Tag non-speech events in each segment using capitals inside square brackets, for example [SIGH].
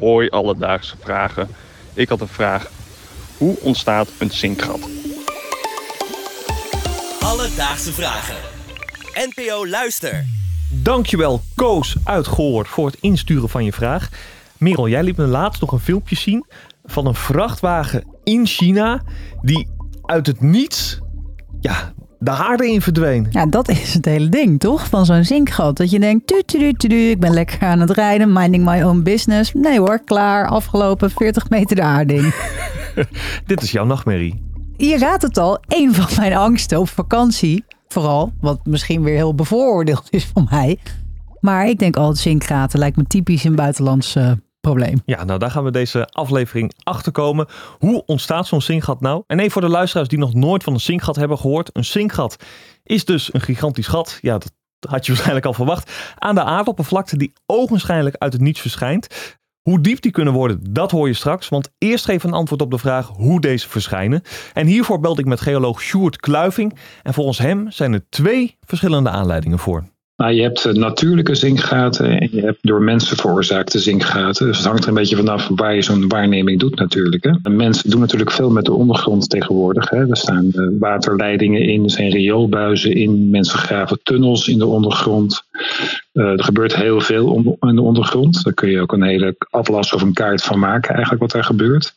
Hoi alledaagse vragen. Ik had een vraag. Hoe ontstaat een zinkgat? Alledaagse vragen. NPO Luister. Dankjewel Koos uit Goor voor het insturen van je vraag. Merel, jij liet me laatst nog een filmpje zien van een vrachtwagen in China die uit het niets ja, de aarde in verdween. Ja, dat is het hele ding, toch? Van zo'n zinkgat. Dat je denkt, tu, tu, tu, ik ben lekker aan het rijden, minding my own business. Nee hoor, klaar, afgelopen 40 meter de aarde in. [LAUGHS] Dit is jouw nachtmerrie. Je raadt het al, een van mijn angsten op vakantie, vooral, wat misschien weer heel bevooroordeeld is van mij. Maar ik denk altijd zinkgaten lijkt me typisch een buitenlands eh, probleem. Ja, nou daar gaan we deze aflevering achter komen. Hoe ontstaat zo'n zinkgat nou? En even voor de luisteraars die nog nooit van een zinkgat hebben gehoord. Een zinkgat is dus een gigantisch gat. Ja, dat had je [LAUGHS] waarschijnlijk al verwacht. Aan de aardoppervlakte die ogenschijnlijk uit het niets verschijnt. Hoe diep die kunnen worden, dat hoor je straks. Want eerst geef een antwoord op de vraag hoe deze verschijnen. En hiervoor belde ik met geoloog Sjoerd Kluiving. En volgens hem zijn er twee verschillende aanleidingen voor. Nou, je hebt eh, natuurlijke zinkgaten en je hebt door mensen veroorzaakte zinkgaten. Dus het hangt er een beetje vanaf waar je zo'n waarneming doet natuurlijk. Hè. En mensen doen natuurlijk veel met de ondergrond tegenwoordig. Hè. Er staan eh, waterleidingen in, er zijn rioolbuizen in, mensen graven tunnels in de ondergrond. Uh, er gebeurt heel veel in de ondergrond. Daar kun je ook een hele atlas of een kaart van maken eigenlijk wat er gebeurt.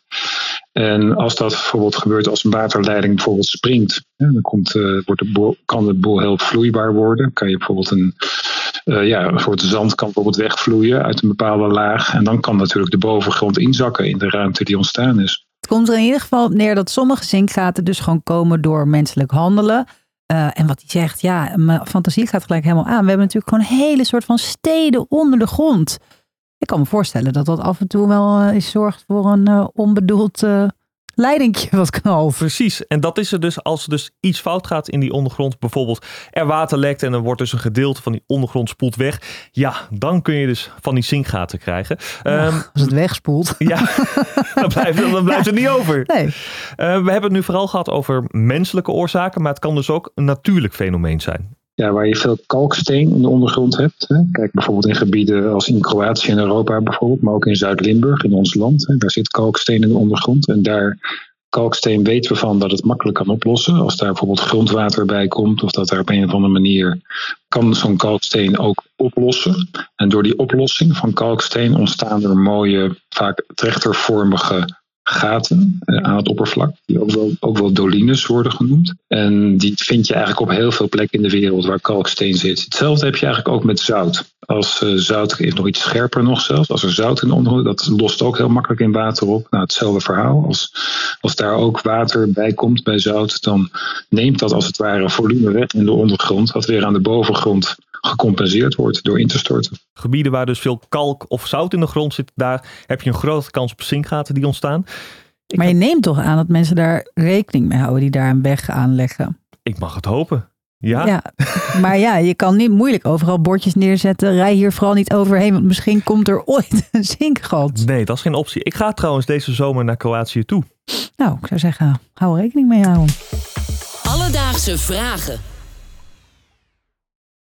En als dat bijvoorbeeld gebeurt als een waterleiding bijvoorbeeld springt, dan komt, uh, wordt de boel, kan de boel heel vloeibaar worden. Kan je bijvoorbeeld een, uh, ja, een soort zand kan bijvoorbeeld wegvloeien uit een bepaalde laag. En dan kan natuurlijk de bovengrond inzakken in de ruimte die ontstaan is. Het komt er in ieder geval neer dat sommige zinkgaten dus gewoon komen door menselijk handelen. Uh, en wat hij zegt, ja, mijn fantasie gaat gelijk helemaal aan. We hebben natuurlijk gewoon een hele soort van steden onder de grond. Ik kan me voorstellen dat dat af en toe wel uh, zorgt voor een uh, onbedoeld leidingje wat knalt. Precies, en dat is er dus als er dus iets fout gaat in die ondergrond. Bijvoorbeeld er water lekt en er wordt dus een gedeelte van die ondergrond spoelt weg. Ja, dan kun je dus van die zinkgaten krijgen. Ja, um, als het wegspoelt. [LAUGHS] Ja, dan blijft, dan blijft het niet over. Nee. we hebben het nu vooral gehad over menselijke oorzaken, maar het kan dus ook een natuurlijk fenomeen zijn ja, waar je veel kalksteen in de ondergrond hebt. Hè. Kijk bijvoorbeeld in gebieden als in Kroatië en Europa bijvoorbeeld, maar ook in Zuid-Limburg, in ons land. Hè. Daar zit kalksteen in de ondergrond. En daar, kalksteen weten we van dat het makkelijk kan oplossen. Als daar bijvoorbeeld grondwater bij komt, of dat daar op een of andere manier kan zo'n kalksteen ook oplossen. En door die oplossing van kalksteen ontstaan er mooie, vaak trechtervormige gaten uh, aan het oppervlak, die ook wel, ook wel dolines worden genoemd. En die vind je eigenlijk op heel veel plekken in de wereld waar kalksteen zit. Hetzelfde heb je eigenlijk ook met zout. Als uh, zout is nog iets scherper nog zelfs. Als er zout in de ondergrond, dat lost ook heel makkelijk in water op. Nou, hetzelfde verhaal. Als, als daar ook water bij komt bij zout, dan neemt dat als het ware volume weg in de ondergrond, wat weer aan de bovengrond gecompenseerd wordt door in te storten. Gebieden waar dus veel kalk of zout in de grond zit, daar heb je een grote kans op zinkgaten die ontstaan. Ik maar je neemt toch aan dat mensen daar rekening mee houden die daar een weg aanleggen? Ik mag het hopen. Ja. ja. Maar ja, je kan niet moeilijk overal bordjes neerzetten. Rij hier vooral niet overheen, want misschien komt er ooit [LAUGHS] een zinkgat. Nee, dat is geen optie. Ik ga trouwens deze zomer naar Kroatië toe. Nou, ik zou zeggen, hou rekening mee houden. Alledaagse vragen.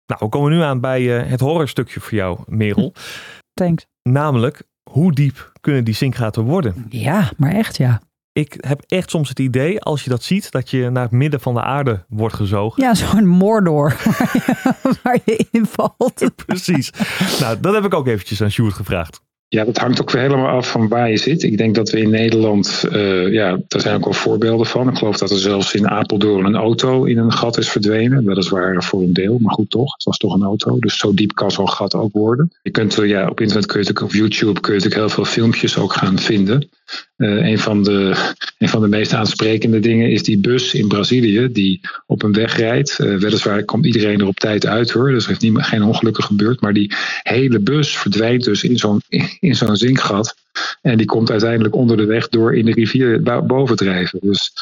Nou, we komen nu aan bij uh, het horrorstukje voor jou, Merel. [LAUGHS] Thanks. Namelijk, hoe diep kunnen die zinkgaten worden? Ja, maar echt ja. Ik heb echt soms het idee, als je dat ziet, dat je naar het midden van de aarde wordt gezogen. Ja, [LAUGHS] zo'n Mordor waar je, [LAUGHS] waar je in valt. Precies. Nou, dat heb ik ook eventjes aan Sjoerd gevraagd. Ja, dat hangt ook weer helemaal af van waar je zit. Ik denk dat we in Nederland, uh, ja, daar zijn ook wel voorbeelden van. Ik geloof dat er zelfs in Apeldoorn een auto in een gat is verdwenen. Weliswaar voor een deel, maar goed toch. Het was toch een auto. Dus zo diep kan zo'n gat ook worden. Je kunt, ja, op internet kun je natuurlijk, op YouTube kun je natuurlijk heel veel filmpjes ook gaan vinden. Uh, een, van de, van de meest aansprekende dingen is die bus in Brazilië die op een weg rijdt. Uh, weliswaar komt iedereen er op tijd uit hoor, dus er heeft niet, geen ongelukken gebeurd. Maar die hele bus verdwijnt dus in zo'n in zo'n zinkgat. En die komt uiteindelijk onder de weg door in de rivier boven drijven. Dus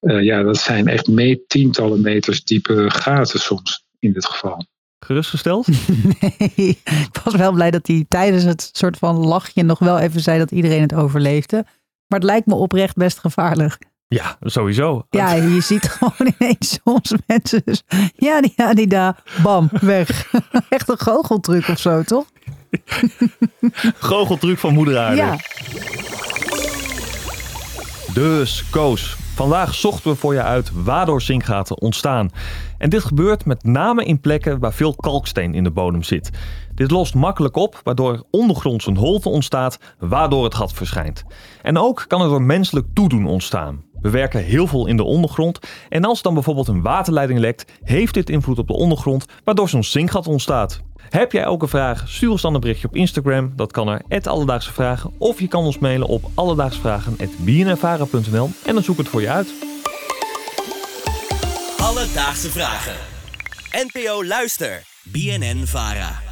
uh, ja, dat zijn echt me tientallen meters diepe gaten soms in dit geval. Gerustgesteld? [LAUGHS] Nee, ik was wel blij dat hij tijdens het soort van lachje nog wel even zei dat iedereen het overleefde. Maar het lijkt me oprecht best gevaarlijk. Ja, sowieso. Ja, je ziet [LAUGHS] gewoon ineens soms mensen. Dus, ja, die, ja, die daar, bam, weg. [LAUGHS] Echt een goocheltruc of zo, toch? Goocheltruc van moeder aarde. Ja. Dus, Koos, vandaag zochten we voor je uit waardoor zinkgaten ontstaan. En dit gebeurt met name in plekken waar veel kalksteen in de bodem zit. Dit lost makkelijk op, waardoor ondergronds een holte ontstaat, waardoor het gat verschijnt. En ook kan er door menselijk toedoen ontstaan. We werken heel veel in de ondergrond en als dan bijvoorbeeld een waterleiding lekt, heeft dit invloed op de ondergrond, waardoor zo'n zinkgat ontstaat. Heb jij ook een vraag? Stuur ons dan een berichtje op Instagram. Dat kan naar Alledaagse Vragen. Of je kan ons mailen op alledaagsvragen.bnnvara.nl en dan zoek ik het voor je uit. Alledaagse vragen. NPO Luister. BNN Vara.